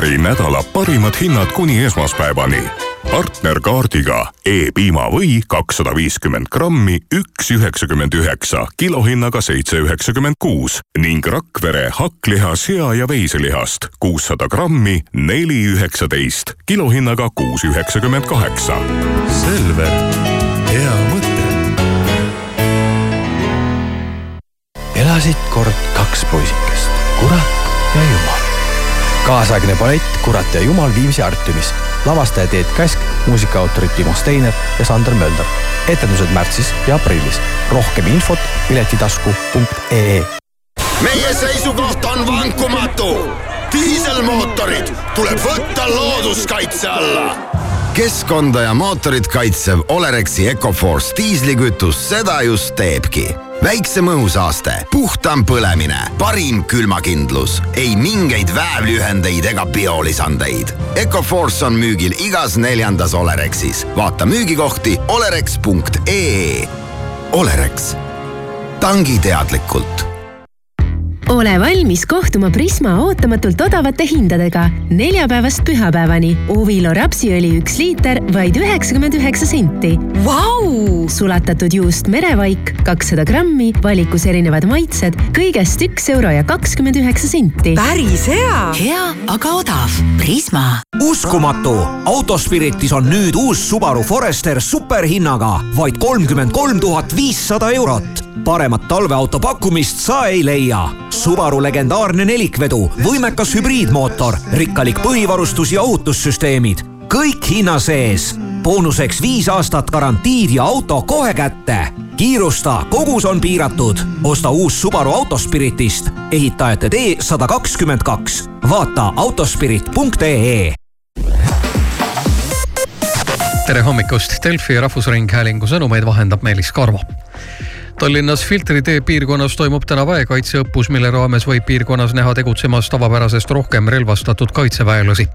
Selveri nädala parimad hinnad kuni esmaspäevani. partnerkaardiga E-piimavõi kakssada viiskümmend grammi, üks üheksakümmend üheksa, kilohinnaga seitse üheksakümmend kuus ning Rakvere hakkliha, sea ja veiselihast kuussada grammi, neli üheksateist, kilohinnaga kuus üheksakümmend kaheksa. Selver, hea mõte. elasid kord kaks poisikest, kurat ja jumal. Kaasaegne ballett Kurat ja jumal Viimsi Artiumis. lavastaja Teet Käsk, muusikaautorid Timo Steiner ja Sander Mölder. etendused märtsis ja aprillis. rohkem infot piletitasku.ee meie seisukoht on vankumatu. diiselmootorid tuleb võtta looduskaitse alla. Keskkonda ja mootorit kaitsev Olerexi Ecoforce diislikütus seda just teebki väiksem õhusaaste, puhtam põlemine, parim külmakindlus, ei mingeid väävlühendeid ega biolisandeid. Ecoforce on müügil igas neljandas Olerexis. vaata müügikohti olerex.ee. Olerex, tangi teadlikult ole valmis kohtuma Prisma ootamatult odavate hindadega. neljapäevast pühapäevani Ovilo rapsiõli üks liiter vaid üheksakümmend üheksa senti wow!. sulatatud juust merevaik kakssada grammi, valikus erinevad maitsed, kõigest üks euro ja kakskümmend üheksa senti. päris hea. hea, aga odav. Prisma. uskumatu, Autospiritis on nüüd uus Subaru Forester superhinnaga vaid kolmkümmend kolm tuhat viissada eurot. paremat talveauto pakkumist sa ei leia Subaru legendaarne nelikvedu, võimekas hübriidmootor, rikkalik põhivarustus ja ohutussüsteemid. kõik hinna sees. Boonuseks viis aastat garantiid ja auto kohe kätte. kiirusta, kogus on piiratud. osta uus Subaru Autospiritist, ehitajate tee sada kakskümmend kaks. vaata autospirit.ee tere hommikust, Delfi Rahvusringhäälingu sõnumeid vahendab Meelis Karmo Tallinnas Filtri tee piirkonnas toimub täna väekaitseõppus, mille raames võib piirkonnas näha tegutsemas tavapärasest rohkem relvastatud kaitseväelasi.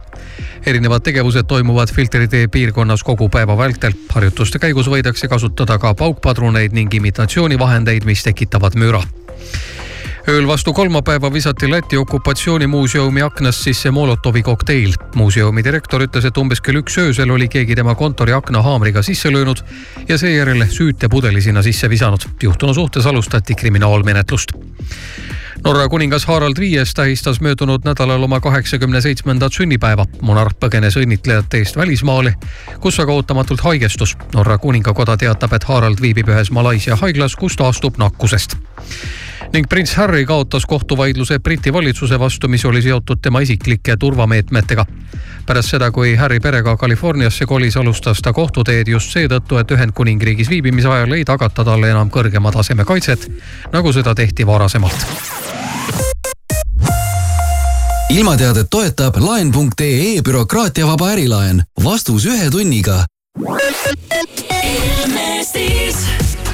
erinevad tegevused toimuvad Filtri tee piirkonnas kogu päeva vältel. harjutuste käigus võidakse kasutada ka paukpadruneid ning imitatsioonivahendeid, mis tekitavad müra ööl vastu kolmapäeva visati Läti okupatsioonimuuseumi aknast sisse Molotovi kokteil. muuseumi direktor ütles, et umbes kell üks öösel oli keegi tema kontori akna haamriga sisse löönud ja seejärel süütepudeli sinna sisse visanud. juhtunu suhtes alustati kriminaalmenetlust. Norra kuningas Harald Viies tähistas möödunud nädalal oma kaheksakümne seitsmendat sünnipäeva. monarh põgenes õnnitlejate eest välismaale, kus aga ootamatult haigestus. Norra kuningakoda teatab, et Harald viibib ühes Malaisia haiglas, kus taastub nakkusest ning prints Harry kaotas kohtuvaidluse Briti valitsuse vastu, mis oli seotud tema isiklike turvameetmetega. pärast seda, kui Harry perega Californiasse kolis, alustas ta kohtuteed just seetõttu, et Ühendkuningriigis viibimise ajal ei tagata talle enam kõrgema taseme kaitset, nagu seda tehti varasemalt ilmateadet toetab laen.ee bürokraatiavaba ärilaen. vastus ühe tunniga. Ilmestis